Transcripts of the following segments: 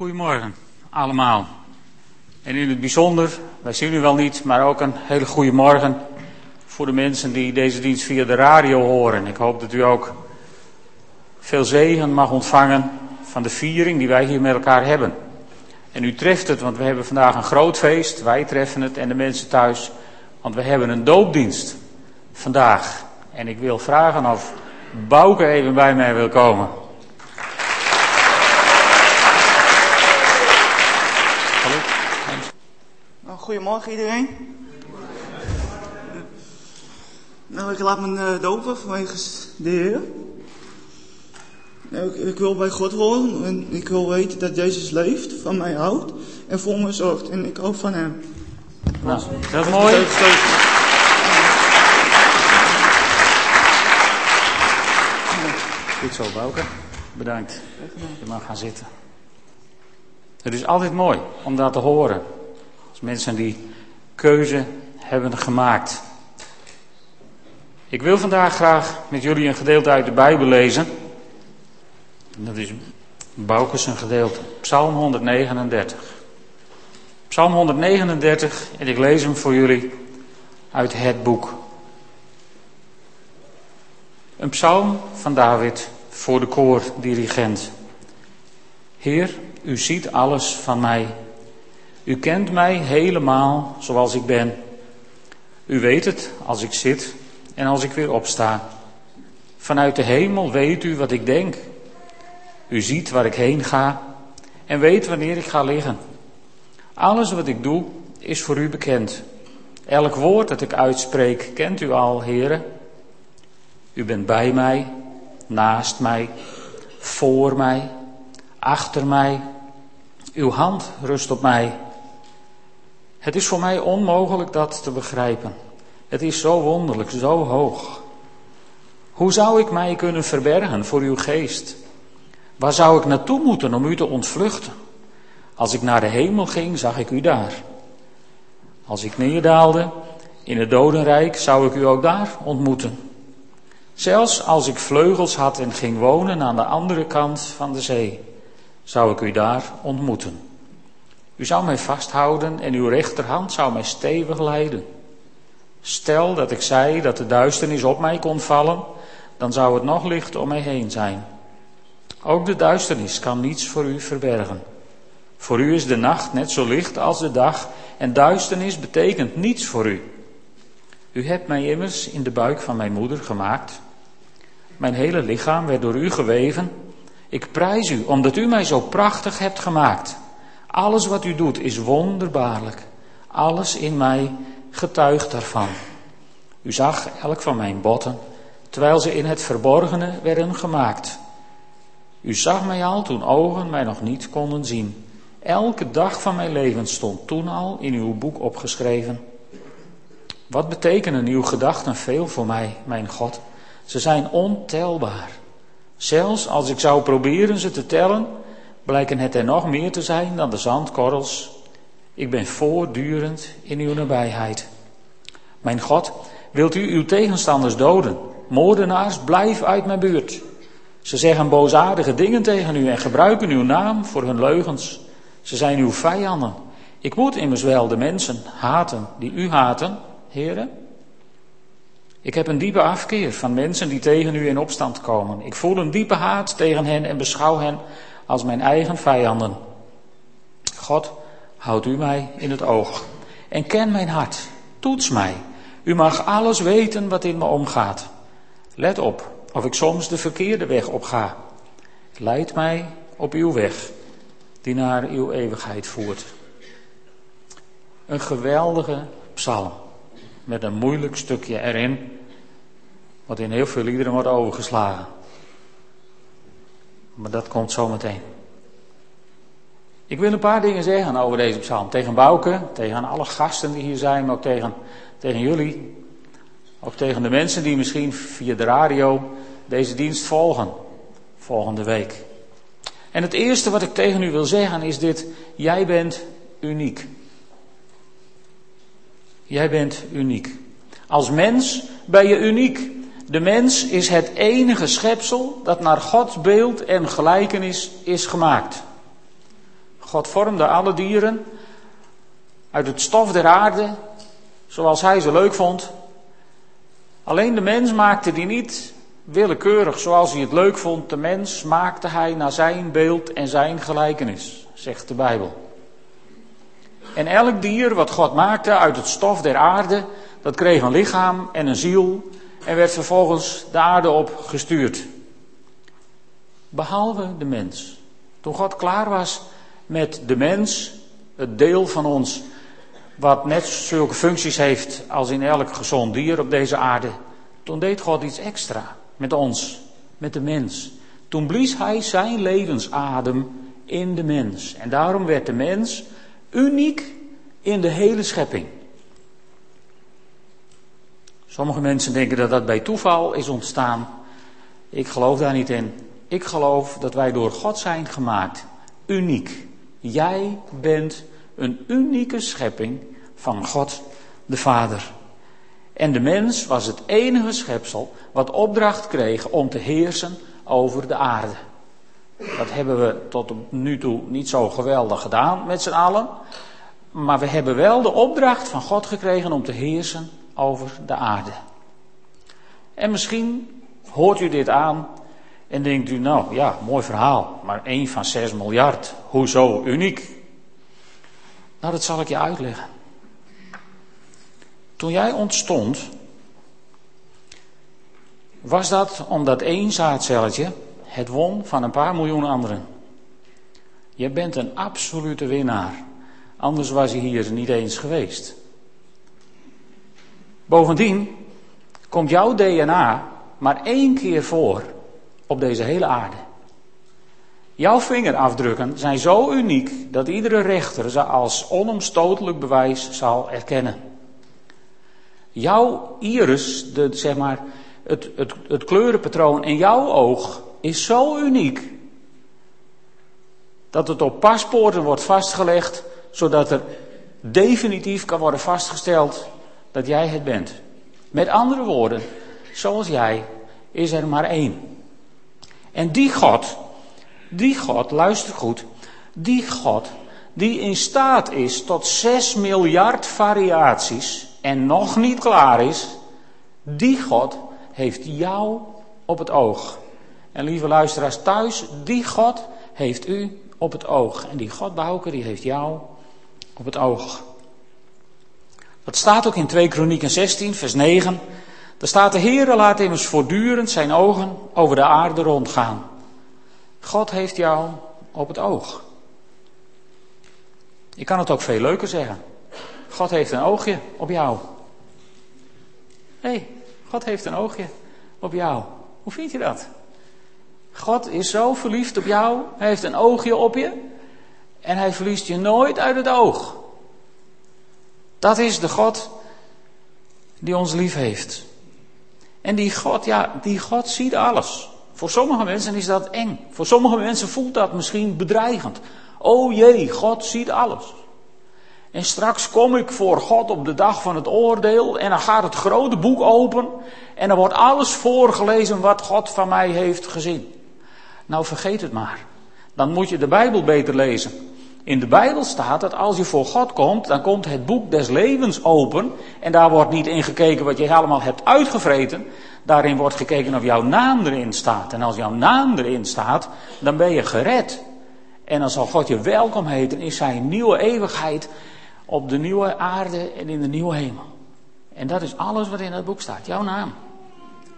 Goedemorgen allemaal. En in het bijzonder, wij zien u wel niet, maar ook een hele goede morgen voor de mensen die deze dienst via de radio horen. Ik hoop dat u ook veel zegen mag ontvangen van de viering die wij hier met elkaar hebben. En u treft het, want we hebben vandaag een groot feest. Wij treffen het en de mensen thuis, want we hebben een doopdienst vandaag. En ik wil vragen of Bouke even bij mij wil komen. Goedemorgen iedereen. Nou, ik laat me uh, dopen vanwege de Heer. Nou, ik, ik, wil bij God horen en ik wil weten dat Jezus leeft, van mij houdt en voor me zorgt. En ik hoop van Hem. Nou, dat is mooi. Goed zo, Bouke. Bedankt. Je mag gaan zitten. Het is altijd mooi om dat te horen. Als mensen die keuze hebben gemaakt. Ik wil vandaag graag met jullie een gedeelte uit de Bijbel lezen. Dat is Boukes een gedeelte. Psalm 139. Psalm 139 en ik lees hem voor jullie uit het boek. Een psalm van David voor de koordirigent. Heer, u ziet alles van mij u kent mij helemaal zoals ik ben. U weet het als ik zit en als ik weer opsta. Vanuit de hemel weet u wat ik denk. U ziet waar ik heen ga en weet wanneer ik ga liggen. Alles wat ik doe is voor u bekend. Elk woord dat ik uitspreek kent u al, heren. U bent bij mij, naast mij, voor mij, achter mij. Uw hand rust op mij. Het is voor mij onmogelijk dat te begrijpen. Het is zo wonderlijk, zo hoog. Hoe zou ik mij kunnen verbergen voor uw geest? Waar zou ik naartoe moeten om u te ontvluchten? Als ik naar de hemel ging, zag ik u daar. Als ik neerdaalde in het dodenrijk, zou ik u ook daar ontmoeten. Zelfs als ik vleugels had en ging wonen aan de andere kant van de zee, zou ik u daar ontmoeten. U zou mij vasthouden en uw rechterhand zou mij stevig leiden. Stel dat ik zei dat de duisternis op mij kon vallen, dan zou het nog licht om mij heen zijn. Ook de duisternis kan niets voor u verbergen. Voor u is de nacht net zo licht als de dag en duisternis betekent niets voor u. U hebt mij immers in de buik van mijn moeder gemaakt. Mijn hele lichaam werd door u geweven. Ik prijs u omdat u mij zo prachtig hebt gemaakt. Alles wat u doet is wonderbaarlijk. Alles in mij getuigt daarvan. U zag elk van mijn botten, terwijl ze in het verborgene werden gemaakt. U zag mij al toen ogen mij nog niet konden zien. Elke dag van mijn leven stond toen al in uw boek opgeschreven. Wat betekenen uw gedachten veel voor mij, mijn God? Ze zijn ontelbaar. Zelfs als ik zou proberen ze te tellen, blijken het er nog meer te zijn dan de zandkorrels. Ik ben voortdurend in uw nabijheid. Mijn God, wilt u uw tegenstanders doden? Moordenaars, blijf uit mijn buurt. Ze zeggen boosaardige dingen tegen u en gebruiken uw naam voor hun leugens. Ze zijn uw vijanden. Ik moet immers wel de mensen haten die u haten, heren. Ik heb een diepe afkeer van mensen die tegen u in opstand komen. Ik voel een diepe haat tegen hen en beschouw hen als mijn eigen vijanden. God, houd u mij in het oog en ken mijn hart. Toets mij. U mag alles weten wat in me omgaat. Let op of ik soms de verkeerde weg opga. Leid mij op uw weg die naar uw eeuwigheid voert. Een geweldige psalm met een moeilijk stukje erin, wat in heel veel liederen wordt overgeslagen. Maar dat komt zo meteen. Ik wil een paar dingen zeggen over deze psalm. Tegen Bouke, tegen alle gasten die hier zijn, maar ook tegen, tegen jullie. Ook tegen de mensen die misschien via de radio deze dienst volgen. Volgende week. En het eerste wat ik tegen u wil zeggen is dit. Jij bent uniek. Jij bent uniek. Als mens ben je uniek. De mens is het enige schepsel dat naar Gods beeld en gelijkenis is gemaakt. God vormde alle dieren uit het stof der aarde, zoals hij ze leuk vond. Alleen de mens maakte die niet willekeurig zoals hij het leuk vond. De mens maakte hij naar zijn beeld en zijn gelijkenis, zegt de Bijbel. En elk dier wat God maakte uit het stof der aarde, dat kreeg een lichaam en een ziel en werd vervolgens de aarde op gestuurd. Behalve de mens. Toen God klaar was met de mens, het deel van ons wat net zulke functies heeft als in elk gezond dier op deze aarde, toen deed God iets extra met ons, met de mens. Toen blies hij zijn levensadem in de mens. En daarom werd de mens uniek in de hele schepping. Sommige mensen denken dat dat bij toeval is ontstaan. Ik geloof daar niet in. Ik geloof dat wij door God zijn gemaakt. Uniek. Jij bent een unieke schepping van God de Vader. En de mens was het enige schepsel wat opdracht kreeg om te heersen over de aarde. Dat hebben we tot nu toe niet zo geweldig gedaan met z'n allen. Maar we hebben wel de opdracht van God gekregen om te heersen over de aarde. En misschien hoort u dit aan en denkt u, nou ja, mooi verhaal, maar één van 6 miljard, hoezo uniek? Nou, dat zal ik je uitleggen. Toen jij ontstond, was dat omdat één zaadcelletje het won van een paar miljoen anderen. Je bent een absolute winnaar. Anders was hij hier niet eens geweest. Bovendien komt jouw DNA maar één keer voor op deze hele aarde. Jouw vingerafdrukken zijn zo uniek dat iedere rechter ze als onomstotelijk bewijs zal erkennen. Jouw iris, de, zeg maar, het, het, het kleurenpatroon in jouw oog is zo uniek dat het op paspoorten wordt vastgelegd, zodat er definitief kan worden vastgesteld dat jij het bent. Met andere woorden, zoals jij, is er maar één. En die God, die God, luister goed, die God die in staat is tot 6 miljard variaties en nog niet klaar is, die God heeft jou op het oog. En lieve luisteraars thuis, die God heeft u op het oog. En die God Bouke, die heeft jou op het oog. Dat staat ook in 2 Kronieken 16, vers 9. Daar staat de Heere laat immers voortdurend zijn ogen over de aarde rondgaan. God heeft jou op het oog. Ik kan het ook veel leuker zeggen. God heeft een oogje op jou. Hé, hey, God heeft een oogje op jou. Hoe vind je dat? God is zo verliefd op jou. Hij heeft een oogje op je. En hij verliest je nooit uit het oog. Dat is de God die ons lief heeft. En die God, ja, die God ziet alles. Voor sommige mensen is dat eng. Voor sommige mensen voelt dat misschien bedreigend. O jee, God ziet alles. En straks kom ik voor God op de dag van het oordeel en dan gaat het grote boek open en dan wordt alles voorgelezen wat God van mij heeft gezien. Nou vergeet het maar. Dan moet je de Bijbel beter lezen. In de Bijbel staat dat als je voor God komt, dan komt het boek des levens open. En daar wordt niet in gekeken wat je allemaal hebt uitgevreten. Daarin wordt gekeken of jouw naam erin staat. En als jouw naam erin staat, dan ben je gered. En dan zal God je welkom heten in zijn nieuwe eeuwigheid op de nieuwe aarde en in de nieuwe hemel. En dat is alles wat in dat boek staat. Jouw naam.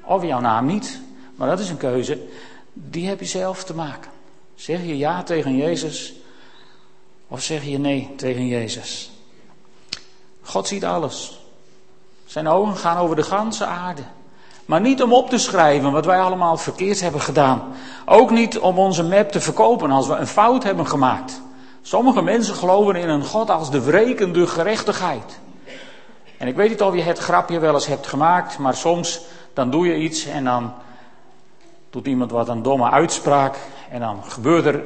Of jouw naam niet. Maar dat is een keuze. Die heb je zelf te maken. Zeg je ja tegen Jezus. Of zeg je nee tegen Jezus. God ziet alles. Zijn ogen gaan over de ganse aarde. Maar niet om op te schrijven wat wij allemaal verkeerd hebben gedaan. Ook niet om onze map te verkopen als we een fout hebben gemaakt. Sommige mensen geloven in een God als de wrekende gerechtigheid. En ik weet niet of je het grapje wel eens hebt gemaakt, maar soms dan doe je iets en dan doet iemand wat een domme uitspraak en dan gebeurt er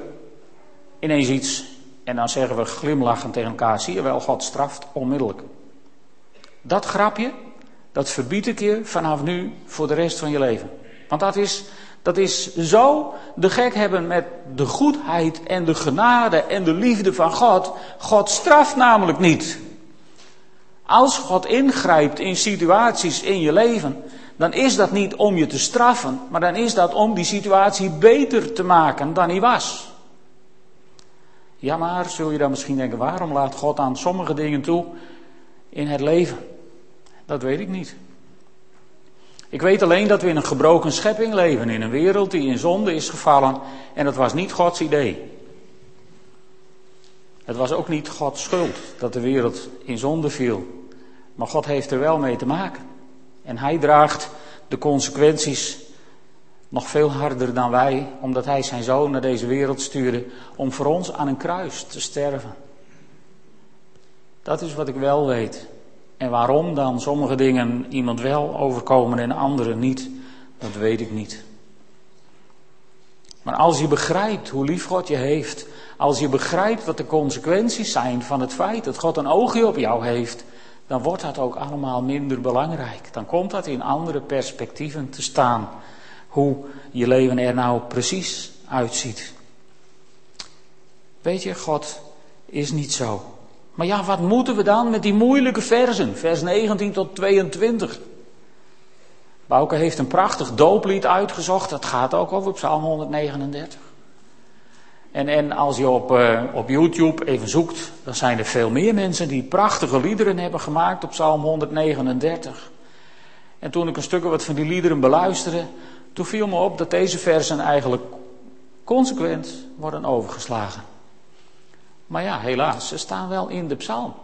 ineens iets en dan zeggen we glimlachend tegen elkaar, zie je wel, God straft onmiddellijk. Dat grapje, dat verbied ik je vanaf nu voor de rest van je leven. Want dat is Dat is zo de gek hebben met de goedheid en de genade en de liefde van God. God straft namelijk niet. Als God ingrijpt in situaties in je leven, dan is dat niet om je te straffen, maar dan is dat om die situatie beter te maken dan hij was. Ja, maar zul je dan misschien denken, waarom laat God aan sommige dingen toe in het leven? Dat weet ik niet. Ik weet alleen dat we in een gebroken schepping leven, in een wereld die in zonde is gevallen en dat was niet Gods idee. Het was ook niet Gods schuld dat de wereld in zonde viel, maar God heeft er wel mee te maken. En hij draagt de consequenties nog veel harder dan wij, omdat hij zijn zoon naar deze wereld stuurde om voor ons aan een kruis te sterven. Dat is wat ik wel weet. En waarom dan sommige dingen iemand wel overkomen en andere niet, dat weet ik niet. Maar als je begrijpt hoe lief God je heeft, als je begrijpt wat de consequenties zijn van het feit dat God een oogje op jou heeft, dan wordt dat ook allemaal minder belangrijk. Dan komt dat in andere perspectieven te staan, hoe je leven er nou precies uitziet. Weet je, God is niet zo. Maar ja, wat moeten we dan met die moeilijke versen, vers 19 tot 22? Bouke heeft een prachtig dooplied uitgezocht, dat gaat ook over Psalm 139. En, en als je op, uh, op YouTube even zoekt, dan zijn er veel meer mensen die prachtige liederen hebben gemaakt op Psalm 139. En toen ik een stukje wat van die liederen beluisterde, toen viel me op dat deze versen eigenlijk consequent worden overgeslagen. Maar ja, helaas, ze staan wel in de psalm.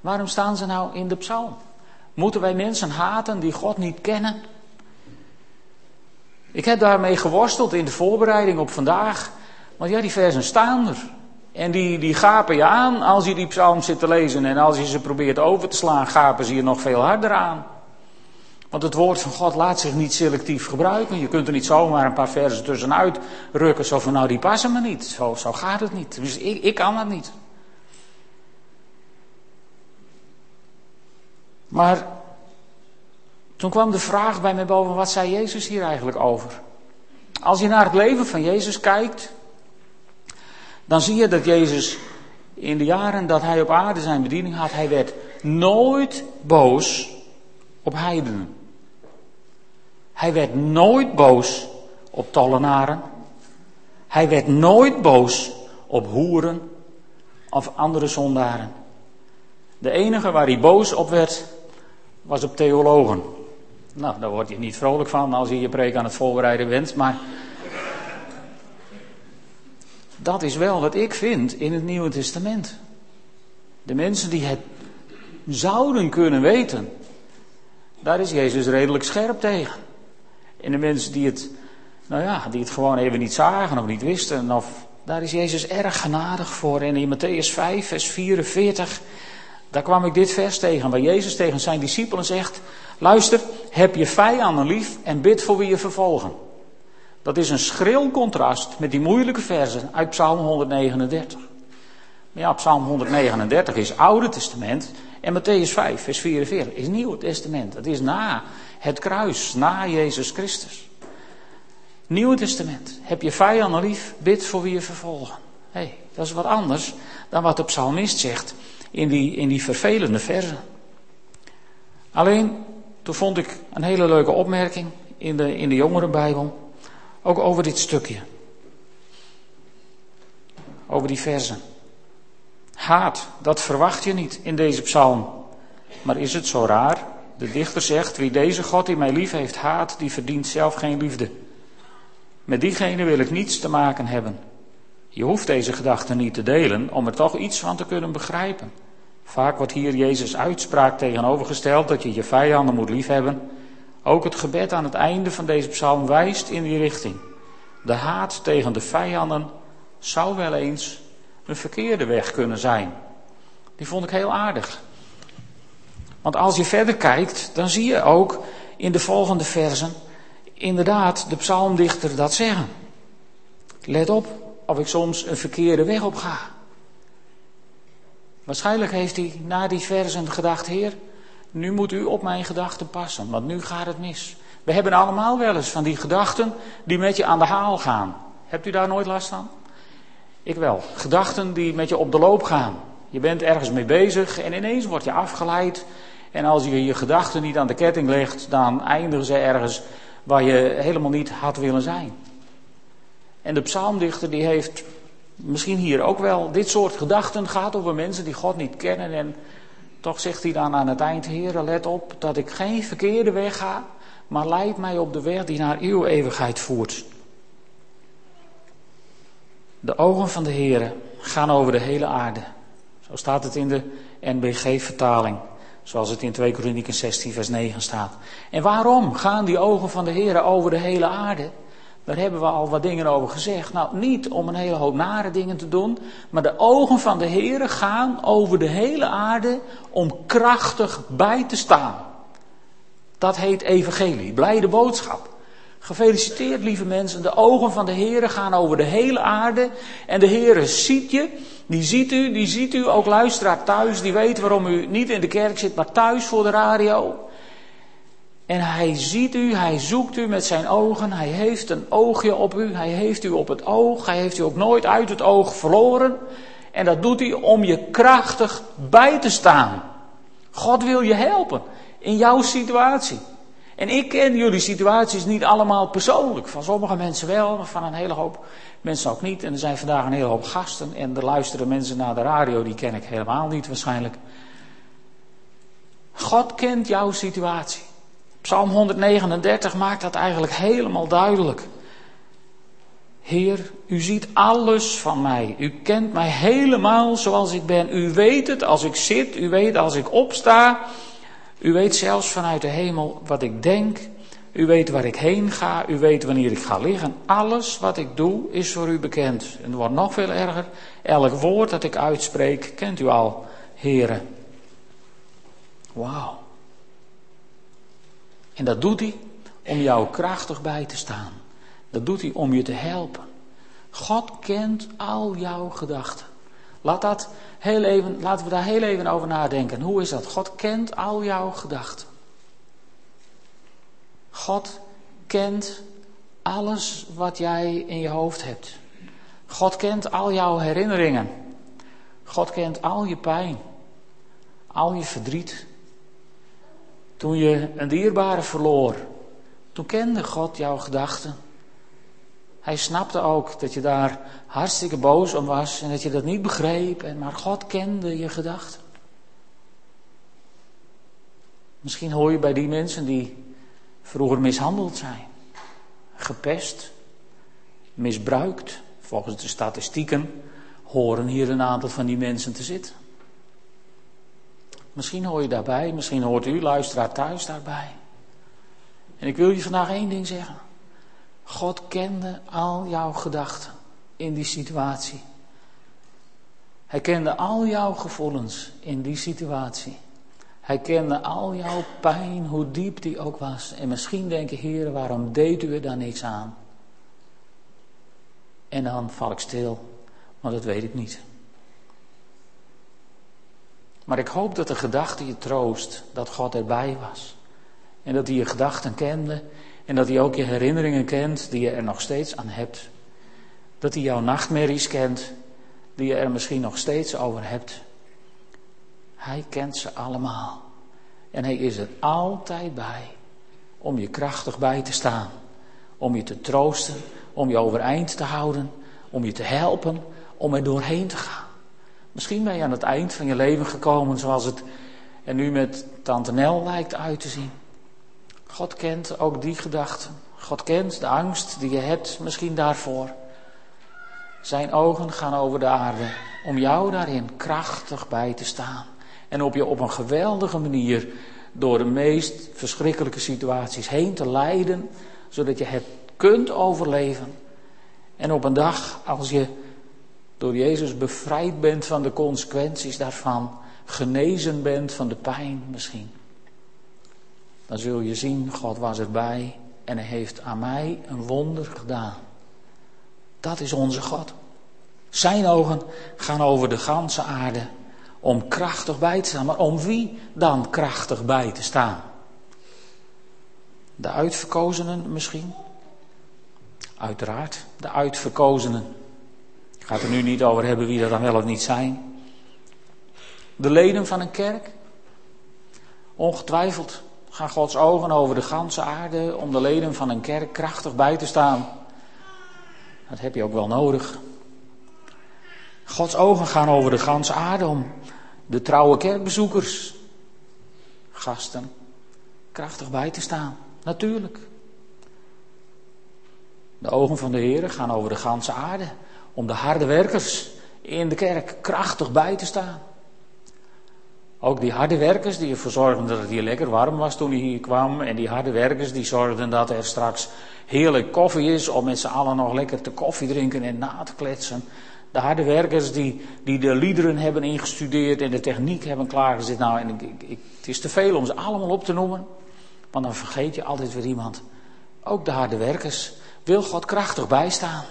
Waarom staan ze nou in de psalm? Moeten wij mensen haten die God niet kennen? Ik heb daarmee geworsteld in de voorbereiding op vandaag. Want ja, die versen staan er. En die, die gapen je aan als je die psalm zit te lezen. En als je ze probeert over te slaan, gapen ze je nog veel harder aan. Want het woord van God laat zich niet selectief gebruiken. Je kunt er niet zomaar een paar versen tussenuit rukken. Zo van nou, die passen me niet. Zo, zo gaat het niet. Dus ik, ik kan dat niet. Maar toen kwam de vraag bij mij boven, wat zei Jezus hier eigenlijk over? Als je naar het leven van Jezus kijkt, dan zie je dat Jezus in de jaren dat hij op aarde zijn bediening had, hij werd nooit boos op heidenen. Hij werd nooit boos op tollenaren. Hij werd nooit boos op hoeren of andere zondaren. De enige waar hij boos op werd, was op theologen. Nou, daar word je niet vrolijk van als je je preek aan het voorbereiden bent, maar dat is wel wat ik vind in het Nieuwe Testament. De mensen die het zouden kunnen weten, daar is Jezus redelijk scherp tegen. En de mensen die het, nou ja, die het gewoon even niet zagen of niet wisten, of, daar is Jezus erg genadig voor. En in Matthäus 5, vers 44, daar kwam ik dit vers tegen, waar Jezus tegen zijn discipelen zegt, luister, heb je vijanden lief en bid voor wie je vervolgen. Dat is een schril contrast met die moeilijke versen uit Psalm 139. Maar ja, Psalm 139 is Oude Testament en Matthäus 5, vers 44 is Nieuwe Testament. Het is na het kruis, na Jezus Christus. Nieuwe Testament. Heb je vijanden lief, bid voor wie je vervolgen. Hé, hey, dat is wat anders dan wat de psalmist zegt in die, in die vervelende versen. Alleen, toen vond ik een hele leuke opmerking in de, in de jongerenbijbel. Ook over dit stukje. Over die versen. Haat, dat verwacht je niet in deze psalm. Maar is het zo raar? De dichter zegt, wie deze God die mij lief heeft haat, die verdient zelf geen liefde. Met diegene wil ik niets te maken hebben. Je hoeft deze gedachte niet te delen om er toch iets van te kunnen begrijpen. Vaak wordt hier Jezus uitspraak tegenovergesteld dat je je vijanden moet liefhebben. Ook het gebed aan het einde van deze psalm wijst in die richting. De haat tegen de vijanden zou wel eens een verkeerde weg kunnen zijn. Die vond ik heel aardig. Want als je verder kijkt, dan zie je ook in de volgende versen inderdaad de psalmdichter dat zeggen. Let op of ik soms een verkeerde weg op ga. Waarschijnlijk heeft hij na die versen gedacht, Heer, nu moet u op mijn gedachten passen, want nu gaat het mis. We hebben allemaal wel eens van die gedachten die met je aan de haal gaan. Hebt u daar nooit last van? Ik wel. Gedachten die met je op de loop gaan. Je bent ergens mee bezig en ineens word je afgeleid. En als je je gedachten niet aan de ketting legt, dan eindigen ze ergens waar je helemaal niet had willen zijn. En de psalmdichter die heeft misschien hier ook wel dit soort gedachten gaat over mensen die God niet kennen. En toch zegt hij dan aan het eind, Heer, let op dat ik geen verkeerde weg ga, maar leid mij op de weg die naar uw eeuwigheid voert. De ogen van de Heer gaan over de hele aarde. Zo staat het in de NBG-vertaling. Zoals het in 2 Kronieken 16 vers 9 staat. En waarom gaan die ogen van de Heer over de hele aarde? Daar hebben we al wat dingen over gezegd. Nou, niet om een hele hoop nare dingen te doen, maar de ogen van de Heer gaan over de hele aarde om krachtig bij te staan. Dat heet evangelie, blijde boodschap. Gefeliciteerd, lieve mensen. De ogen van de Heer gaan over de hele aarde. En de Heer ziet je, die ziet u, die ziet u ook luisteraar thuis. Die weet waarom u niet in de kerk zit, maar thuis voor de radio. En hij ziet u, hij zoekt u met zijn ogen, hij heeft een oogje op u, hij heeft u op het oog, hij heeft u ook nooit uit het oog verloren. En dat doet hij om je krachtig bij te staan. God wil je helpen in jouw situatie. En ik ken jullie situaties niet allemaal persoonlijk. Van sommige mensen wel, maar van een hele hoop mensen ook niet. En er zijn vandaag een hele hoop gasten. En er luisteren mensen naar de radio, die ken ik helemaal niet waarschijnlijk. God kent jouw situatie. Psalm 139 maakt dat eigenlijk helemaal duidelijk. Heer, u ziet alles van mij. U kent mij helemaal zoals ik ben. U weet het als ik zit, u weet als ik opsta. U weet zelfs vanuit de hemel wat ik denk. U weet waar ik heen ga. U weet wanneer ik ga liggen. Alles wat ik doe is voor u bekend. En het wordt nog veel erger. Elk woord dat ik uitspreek kent u al, heren. Wauw. En dat doet hij om jou krachtig bij te staan. Dat doet hij om je te helpen. God kent al jouw gedachten. Laat dat heel even, laten we daar heel even over nadenken. Hoe is dat? God kent al jouw gedachten. God kent alles wat jij in je hoofd hebt. God kent al jouw herinneringen. God kent al je pijn, al je verdriet, toen je een dierbare verloor, toen kende God jouw gedachten. Hij snapte ook dat je daar hartstikke boos om was en dat je dat niet begreep, en, maar God kende je gedachten. Misschien hoor je bij die mensen die vroeger mishandeld zijn, gepest, misbruikt. Volgens de statistieken horen hier een aantal van die mensen te zitten. Misschien hoor je daarbij, misschien hoort u, luisteraar thuis daarbij. En ik wil je vandaag één ding zeggen. God kende al jouw gedachten in die situatie. Hij kende al jouw gevoelens in die situatie. Hij kende al jouw pijn, hoe diep die ook was. En misschien denk je, Heer, waarom deed u er dan niks aan? En dan val ik stil, maar dat weet ik niet. Maar ik hoop dat de gedachte je troost dat God erbij was. En dat hij je gedachten kende. En dat hij ook je herinneringen kent die je er nog steeds aan hebt. Dat hij jouw nachtmerries kent die je er misschien nog steeds over hebt. Hij kent ze allemaal. En hij is er altijd bij om je krachtig bij te staan. Om je te troosten, om je overeind te houden, om je te helpen, om er doorheen te gaan. Misschien ben je aan het eind van je leven gekomen zoals het er nu met Tante Nel lijkt uit te zien. God kent ook die gedachten. God kent de angst die je hebt, misschien daarvoor. Zijn ogen gaan over de aarde om jou daarin krachtig bij te staan. En op je op een geweldige manier door de meest verschrikkelijke situaties heen te leiden, zodat je het kunt overleven. En op een dag, als je door Jezus bevrijd bent van de consequenties daarvan, genezen bent van de pijn misschien, dan zul je zien, God was erbij en hij heeft aan mij een wonder gedaan. Dat is onze God. Zijn ogen gaan over de ganse aarde om krachtig bij te staan. Maar om wie dan krachtig bij te staan? De uitverkozenen misschien? Uiteraard, de uitverkozenen. Ik ga het er nu niet over hebben wie dat dan wel of niet zijn. De leden van een kerk? Ongetwijfeld gaan Gods ogen over de ganse aarde om de leden van een kerk krachtig bij te staan. Dat heb je ook wel nodig. Gods ogen gaan over de ganse aarde om de trouwe kerkbezoekers, gasten, krachtig bij te staan. Natuurlijk. De ogen van de Heer gaan over de ganse aarde om de harde werkers in de kerk krachtig bij te staan. Ook die harde werkers die ervoor zorgden dat het hier lekker warm was toen hij hier kwam. En die harde werkers die zorgden dat er straks heerlijk koffie is om met z'n allen nog lekker te koffie drinken en na te kletsen. De harde werkers die, die de liederen hebben ingestudeerd en de techniek hebben klaargezet. Nou, en ik, ik, het is te veel om ze allemaal op te noemen. Want dan vergeet je altijd weer iemand. Ook de harde werkers wil God krachtig bijstaan.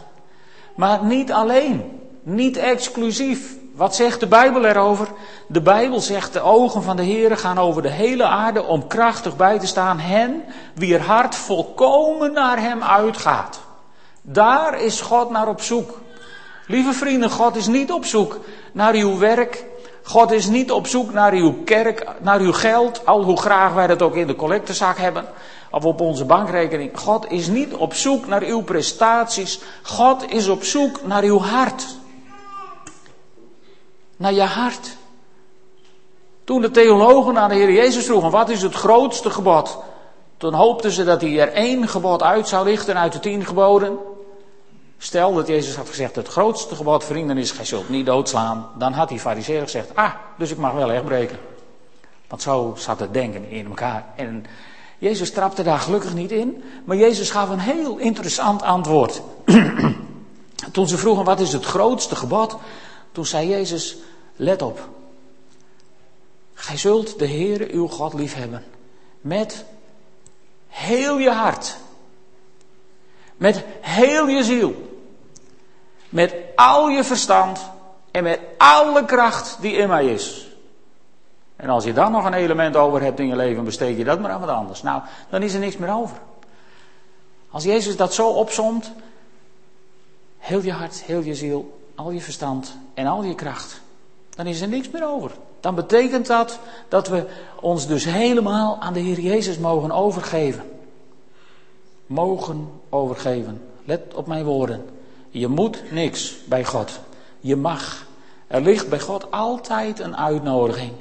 Maar niet alleen, niet exclusief. Wat zegt de Bijbel erover? De Bijbel zegt de ogen van de Heer gaan over de hele aarde om krachtig bij te staan hen wier hart volkomen naar Hem uitgaat. Daar is God naar op zoek. Lieve vrienden, God is niet op zoek naar uw werk. God is niet op zoek naar uw kerk, naar uw geld, al hoe graag wij dat ook in de collectezak hebben of op onze bankrekening. God is niet op zoek naar uw prestaties. God is op zoek naar uw hart. Naar je hart. Toen de theologen aan de Heer Jezus vroegen: wat is het grootste gebod? Toen hoopten ze dat hij er één gebod uit zou lichten uit de tien geboden. Stel dat Jezus had gezegd: het grootste gebod, vrienden, is: gij zult niet doodslaan. Dan had die fariseer gezegd: ah, dus ik mag wel echt breken. Want zo zat het denken in elkaar. En Jezus trapte daar gelukkig niet in, maar Jezus gaf een heel interessant antwoord. Toen ze vroegen wat is het grootste gebod, toen zei Jezus, let op. Gij zult de Heere uw God liefhebben. Met heel je hart. Met heel je ziel. Met al je verstand. En met alle kracht die in mij is. En als je dan nog een element over hebt in je leven, besteed je dat maar aan wat anders. Nou, dan is er niks meer over. Als Jezus dat zo opzomt, heel je hart, heel je ziel, al je verstand en al je kracht, dan is er niks meer over. Dan betekent dat dat we ons dus helemaal aan de Heer Jezus mogen overgeven. Mogen overgeven. Let op mijn woorden. Je moet niks bij God. Je mag. Er ligt bij God altijd een uitnodiging.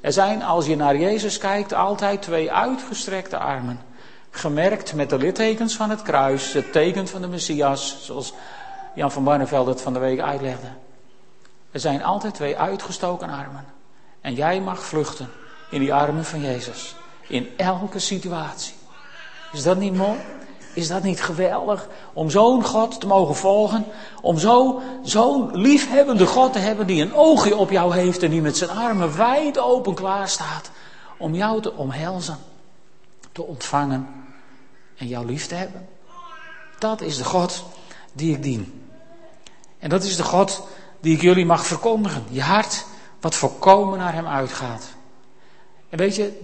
Er zijn, als je naar Jezus kijkt, altijd twee uitgestrekte armen. Gemerkt met de littekens van het kruis, het teken van de Messias, zoals Jan van Barneveld het van de week uitlegde. Er zijn altijd twee uitgestoken armen. En jij mag vluchten in die armen van Jezus. In elke situatie. Is dat niet mooi? Is dat niet geweldig? Om zo'n God te mogen volgen. Om zo'n zo liefhebbende God te hebben die een oogje op jou heeft en die met zijn armen wijd open klaar staat. Om jou te omhelzen, te ontvangen en jou lief te hebben. Dat is de God die ik dien. En dat is de God die ik jullie mag verkondigen. Je hart wat volkomen naar hem uitgaat. En weet je,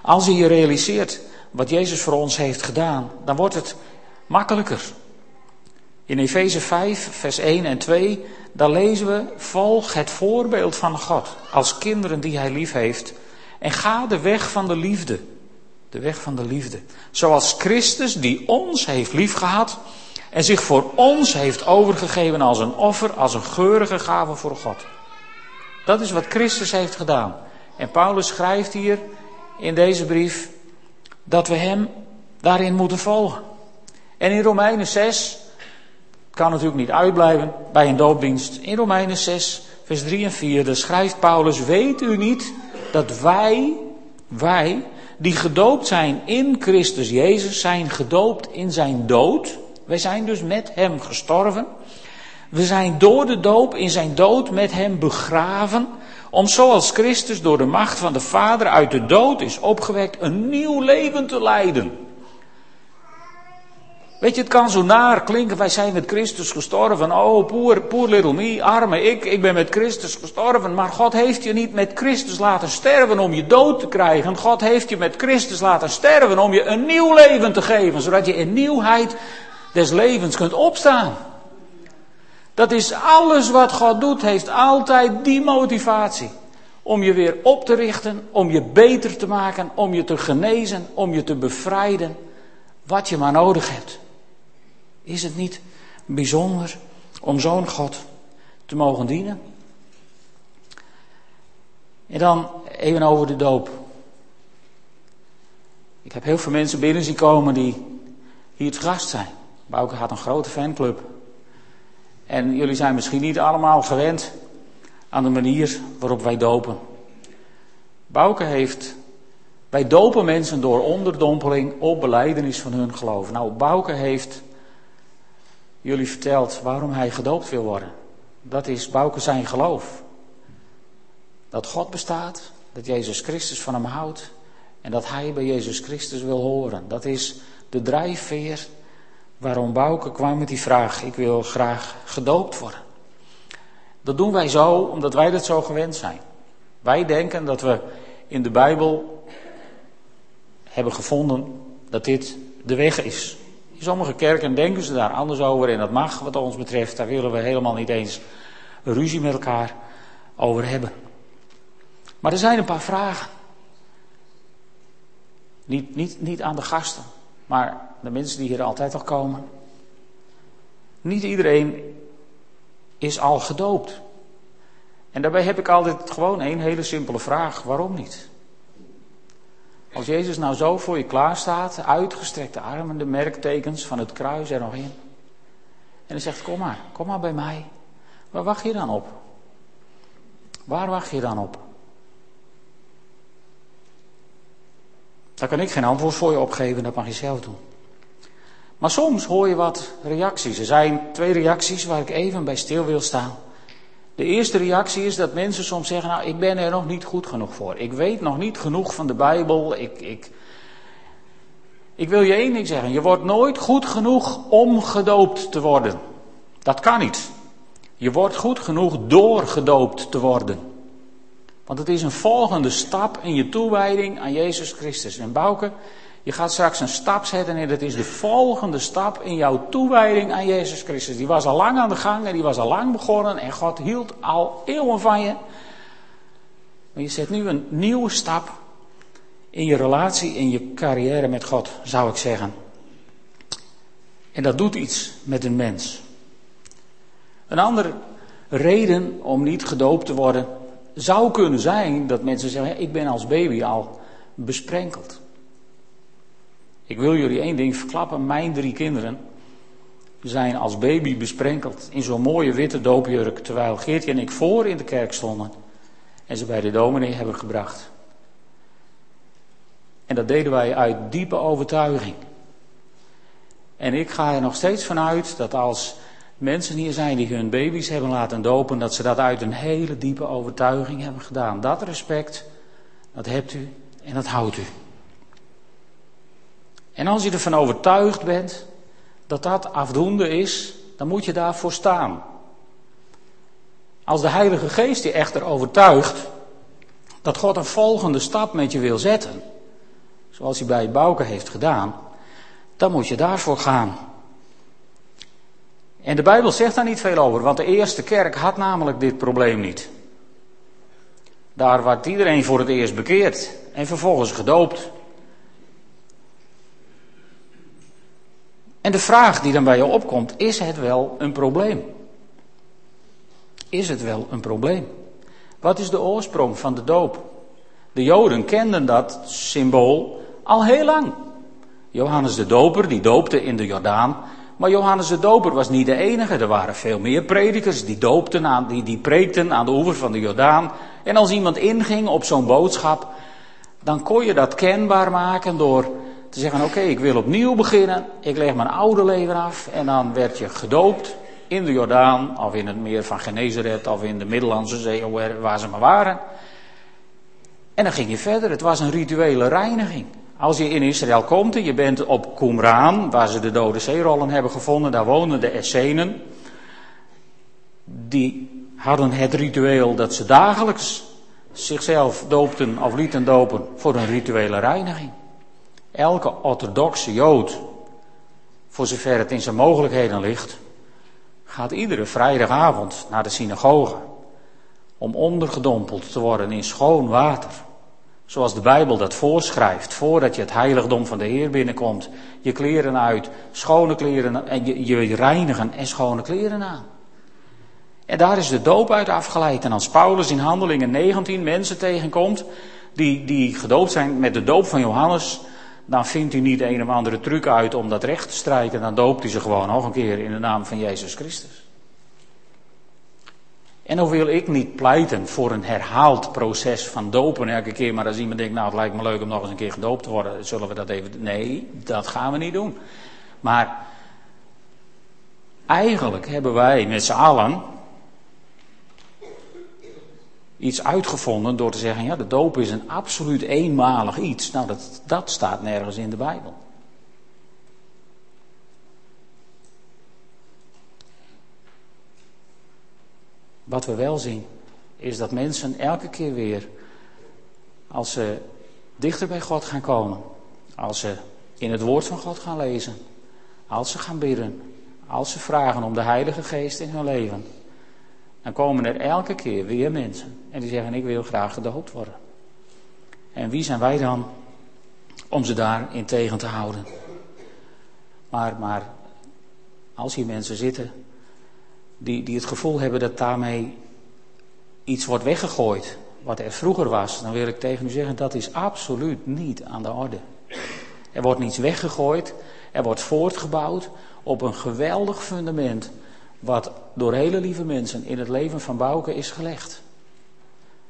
als je je realiseert wat Jezus voor ons heeft gedaan, dan wordt het makkelijker. In Efeze 5, vers 1 en 2, daar lezen we: Volg het voorbeeld van God als kinderen die Hij lief heeft. En ga de weg van de liefde. De weg van de liefde. Zoals Christus die ons heeft liefgehad en zich voor ons heeft overgegeven als een offer, als een geurige gave voor God. Dat is wat Christus heeft gedaan. En Paulus schrijft hier in deze brief dat we Hem daarin moeten volgen. En in Romeinen 6, het kan natuurlijk niet uitblijven bij een doopdienst, in Romeinen 6, vers 3 en 4, daar schrijft Paulus, weet u niet dat wij, wij, die gedoopt zijn in Christus Jezus, zijn gedoopt in zijn dood. Wij zijn dus met Hem gestorven. We zijn door de doop in zijn dood met Hem begraven om zoals Christus door de macht van de Vader uit de dood is opgewekt, een nieuw leven te leiden. Weet je, het kan zo naar klinken, wij zijn met Christus gestorven. Oh, poor, poor little me, arme ik, ik ben met Christus gestorven. Maar God heeft je niet met Christus laten sterven om je dood te krijgen. God heeft je met Christus laten sterven om je een nieuw leven te geven. Zodat je in nieuwheid des levens kunt opstaan. Dat is alles wat God doet, heeft altijd die motivatie. Om je weer op te richten, om je beter te maken, om je te genezen, om je te bevrijden. Wat je maar nodig hebt. Is het niet bijzonder om zo'n God te mogen dienen? En dan even over de doop. Ik heb heel veel mensen binnen zien komen die hier het gast zijn. Bouke had een grote fanclub. En jullie zijn misschien niet allemaal gewend aan de manier waarop wij dopen. Bouke heeft. Wij dopen mensen door onderdompeling op beleidenis van hun geloof. Nou, Bouke heeft jullie verteld waarom hij gedoopt wil worden. Dat is Bouke zijn geloof. Dat God bestaat, dat Jezus Christus van hem houdt en dat hij bij Jezus Christus wil horen. Dat is de drijfveer waarom Bouke kwam met die vraag: ik wil graag gedoopt worden. Dat doen wij zo omdat wij dat zo gewend zijn. Wij denken dat we in de Bijbel hebben gevonden dat dit de weg is. In sommige kerken denken ze daar anders over en dat mag wat ons betreft. Daar willen we helemaal niet eens ruzie met elkaar over hebben. Maar er zijn een paar vragen. Niet, niet, niet aan de gasten, maar de mensen die hier altijd al komen. Niet iedereen is al gedoopt. En daarbij heb ik altijd gewoon één hele simpele vraag: waarom niet? Als Jezus nou zo voor je klaar staat, uitgestrekte armen, de merktekens van het kruis er nog in. En hij zegt: Kom maar, kom maar bij mij. Waar wacht je dan op? Waar wacht je dan op? Daar kan ik geen antwoord voor je opgeven, dat mag je zelf doen. Maar soms hoor je wat reacties. Er zijn twee reacties waar ik even bij stil wil staan. De eerste reactie is dat mensen soms zeggen: Nou, ik ben er nog niet goed genoeg voor. Ik weet nog niet genoeg van de Bijbel. Ik, ik, ik wil je één ding zeggen: je wordt nooit goed genoeg om gedoopt te worden. Dat kan niet. Je wordt goed genoeg door gedoopt te worden. Want het is een volgende stap in je toewijding aan Jezus Christus. En Bouke, je gaat straks een stap zetten en dat is de volgende stap in jouw toewijding aan Jezus Christus. Die was al lang aan de gang en die was al lang begonnen en God hield al eeuwen van je. Maar je zet nu een nieuwe stap in je relatie, in je carrière met God, zou ik zeggen. En dat doet iets met een mens. Een andere reden om niet gedoopt te worden zou kunnen zijn dat mensen zeggen: Ik ben als baby al besprenkeld. Ik wil jullie één ding verklappen. Mijn drie kinderen zijn als baby besprenkeld in zo'n mooie witte doopjurk. Terwijl Geertje en ik voor in de kerk stonden. En ze bij de dominee hebben gebracht. En dat deden wij uit diepe overtuiging. En ik ga er nog steeds vanuit dat als mensen hier zijn die hun baby's hebben laten dopen, dat ze dat uit een hele diepe overtuiging hebben gedaan. Dat respect, dat hebt u en dat houdt u. En als je ervan overtuigd bent dat dat afdoende is, dan moet je daarvoor staan. Als de Heilige Geest je echter overtuigt dat God een volgende stap met je wil zetten, zoals hij bij Bouke heeft gedaan, dan moet je daarvoor gaan. En de Bijbel zegt daar niet veel over, want de eerste kerk had namelijk dit probleem niet. Daar werd iedereen voor het eerst bekeerd en vervolgens gedoopt. En de vraag die dan bij je opkomt, is het wel een probleem? Is het wel een probleem? Wat is de oorsprong van de doop? De Joden kenden dat symbool al heel lang. Johannes de Doper, die doopte in de Jordaan. Maar Johannes de Doper was niet de enige. Er waren veel meer predikers die doopten aan, die, die preekten aan de oever van de Jordaan. En als iemand inging op zo'n boodschap, dan kon je dat kenbaar maken door te zeggen: Oké, ik wil opnieuw beginnen. Ik leg mijn oude leven af. En dan werd je gedoopt in de Jordaan, of in het meer van Genezeret, of in de Middellandse Zee, waar ze maar waren. En dan ging je verder. Het was een rituele reiniging. Als je in Israël komt en je bent op Qumran, waar ze de dode zeerollen hebben gevonden, daar wonen de Essenen. Die hadden het ritueel dat ze dagelijks zichzelf doopten of lieten dopen voor een rituele reiniging. Elke orthodoxe Jood, voor zover het in zijn mogelijkheden ligt, gaat iedere vrijdagavond naar de synagoge om ondergedompeld te worden in schoon water. Zoals de Bijbel dat voorschrijft, voordat je het heiligdom van de Heer binnenkomt, je kleren uit, schone kleren en je, je reinigen en schone kleren aan. En daar is de doop uit afgeleid. En als Paulus in Handelingen 19 mensen tegenkomt die, die gedoopt zijn met de doop van Johannes, dan vindt hij niet een of andere truc uit om dat recht te strijken. Dan doopt hij ze gewoon nog een keer in de naam van Jezus Christus. En dan wil ik niet pleiten voor een herhaald proces van dopen elke keer, maar als iemand denkt, nou het lijkt me leuk om nog eens een keer gedoopt te worden, zullen we dat even. Nee, dat gaan we niet doen. Maar eigenlijk hebben wij met z'n allen iets uitgevonden door te zeggen, ja, de doop is een absoluut eenmalig iets. Nou, dat, dat staat nergens in de Bijbel. Wat we wel zien, is dat mensen elke keer weer, als ze dichter bij God gaan komen, als ze in het woord van God gaan lezen, als ze gaan bidden, als ze vragen om de Heilige Geest in hun leven, dan komen er elke keer weer mensen en die zeggen: Ik wil graag gedoopt worden. En wie zijn wij dan om ze daarin tegen te houden? Maar, maar als hier mensen zitten die, die het gevoel hebben dat daarmee iets wordt weggegooid wat er vroeger was, dan wil ik tegen u zeggen dat is absoluut niet aan de orde. Er wordt niets weggegooid, er wordt voortgebouwd op een geweldig fundament wat door hele lieve mensen in het leven van Bouke is gelegd.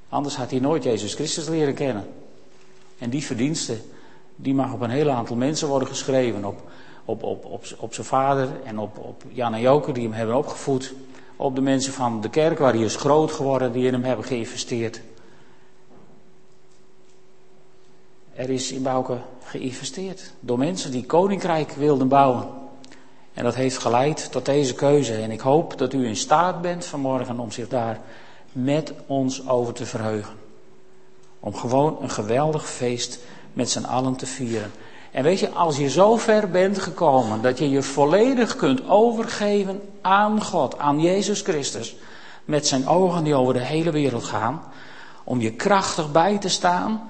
Anders had hij nooit Jezus Christus leren kennen. En die verdiensten, die mag op een heel aantal mensen worden geschreven. Op, op, op, op, op zijn vader en op, op Jan en Joker die hem hebben opgevoed. Op de mensen van de kerk waar hij is groot geworden, die in hem hebben geïnvesteerd. Er is in Bouke geïnvesteerd door mensen die koninkrijk wilden bouwen. En dat heeft geleid tot deze keuze. En ik hoop dat u in staat bent vanmorgen om zich daar met ons over te verheugen. Om gewoon een geweldig feest met z'n allen te vieren. En weet je, als je zo ver bent gekomen dat je je volledig kunt overgeven aan God, aan Jezus Christus, met zijn ogen die over de hele wereld gaan, om je krachtig bij te staan,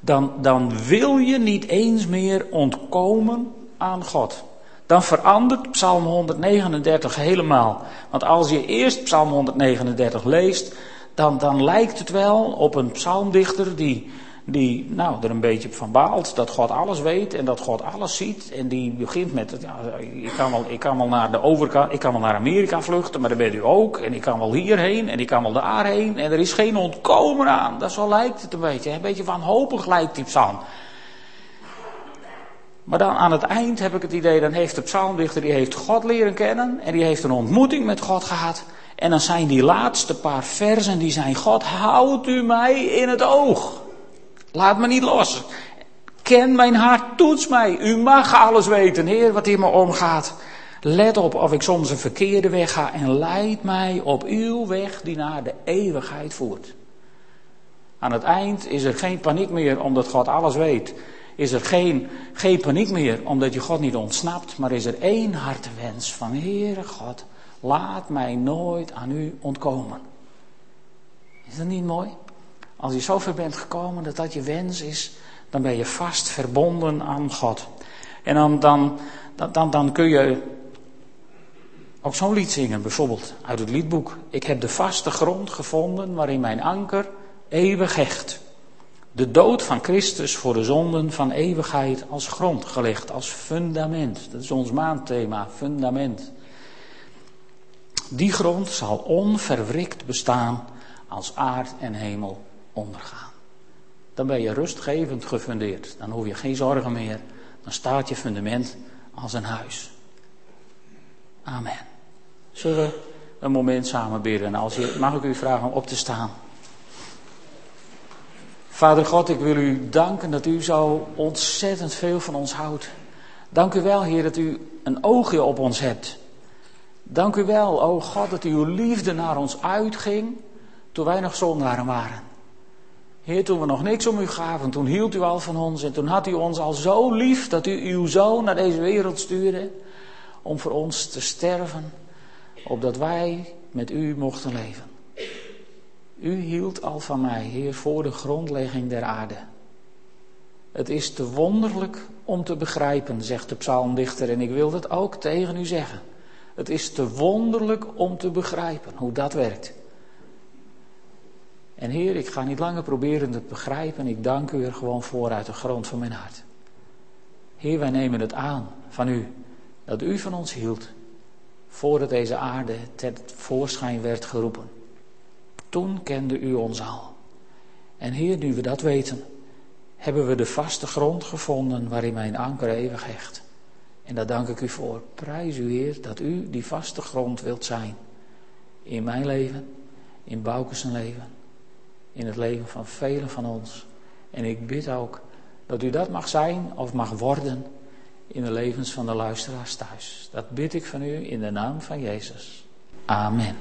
dan, dan wil je niet eens meer ontkomen aan God dan verandert Psalm 139 helemaal. Want als je eerst Psalm 139 leest, dan, dan lijkt het wel op een psalmdichter die, die nou, er een beetje van baalt dat God alles weet en dat God alles ziet. En die begint met, ja, ik, kan wel, ik kan wel naar de overkant, ik kan wel naar Amerika vluchten, maar daar bent u ook. En ik kan wel hierheen en ik kan wel daarheen. En er is geen ontkomen aan. Dat zo lijkt het een beetje. Een beetje wanhopig lijkt die psalm. Maar dan aan het eind heb ik het idee, dan heeft de psalmdichter, die heeft God leren kennen en die heeft een ontmoeting met God gehad. En dan zijn die laatste paar versen, die zijn, God, houd u mij in het oog. Laat me niet los. Ken mijn hart, toets mij. U mag alles weten, Heer, wat in me omgaat. Let op of ik soms een verkeerde weg ga en leid mij op uw weg die naar de eeuwigheid voert. Aan het eind is er geen paniek meer omdat God alles weet is er geen, geen paniek meer omdat je God niet ontsnapt, maar is er één hartewens van Heere God, laat mij nooit aan u ontkomen. Is dat niet mooi? Als je zover bent gekomen dat dat je wens is, dan ben je vast verbonden aan God. En dan, dan, dan, dan kun je ook zo'n lied zingen, bijvoorbeeld uit het liedboek. Ik heb de vaste grond gevonden waarin mijn anker eeuwig hecht. De dood van Christus voor de zonden van eeuwigheid als grond gelegd, als fundament. Dat is ons maandthema, fundament. Die grond zal onverwrikt bestaan als aard en hemel ondergaan. Dan ben je rustgevend gefundeerd. Dan hoef je geen zorgen meer. Dan staat je fundament als een huis. Amen. Zullen we een moment samen bidden? Als mag ik u vragen om op te staan? Vader God, ik wil u danken dat u zo ontzettend veel van ons houdt. Dank u wel, Heer, dat u een oogje op ons hebt. Dank u wel, o God, dat uw liefde naar ons uitging toen wij nog zondaren waren. Heer, toen we nog niks om u gaven, toen hield u al van ons en toen had u ons al zo lief dat u uw zoon naar deze wereld stuurde om voor ons te sterven, opdat wij met u mochten leven. U hield al van mij, Heer, voor de grondlegging der aarde. Het is te wonderlijk om te begrijpen, zegt de psalmdichter, en ik wil dat ook tegen u zeggen. Het is te wonderlijk om te begrijpen hoe dat werkt. En Heer, ik ga niet langer proberen te begrijpen, ik dank u er gewoon voor uit de grond van mijn hart. Heer, wij nemen het aan van u, dat u van ons hield, voordat deze aarde ter voorschijn werd geroepen. Toen kende u ons al. En Heer, nu we dat weten, hebben we de vaste grond gevonden waarin mijn anker eeuwig hecht. En daar dank ik u voor. Prijs u, Heer, dat u die vaste grond wilt zijn. In mijn leven, in Boukes leven, in het leven van velen van ons. En ik bid ook dat u dat mag zijn of mag worden in de levens van de luisteraars thuis. Dat bid ik van u in de naam van Jezus. Amen.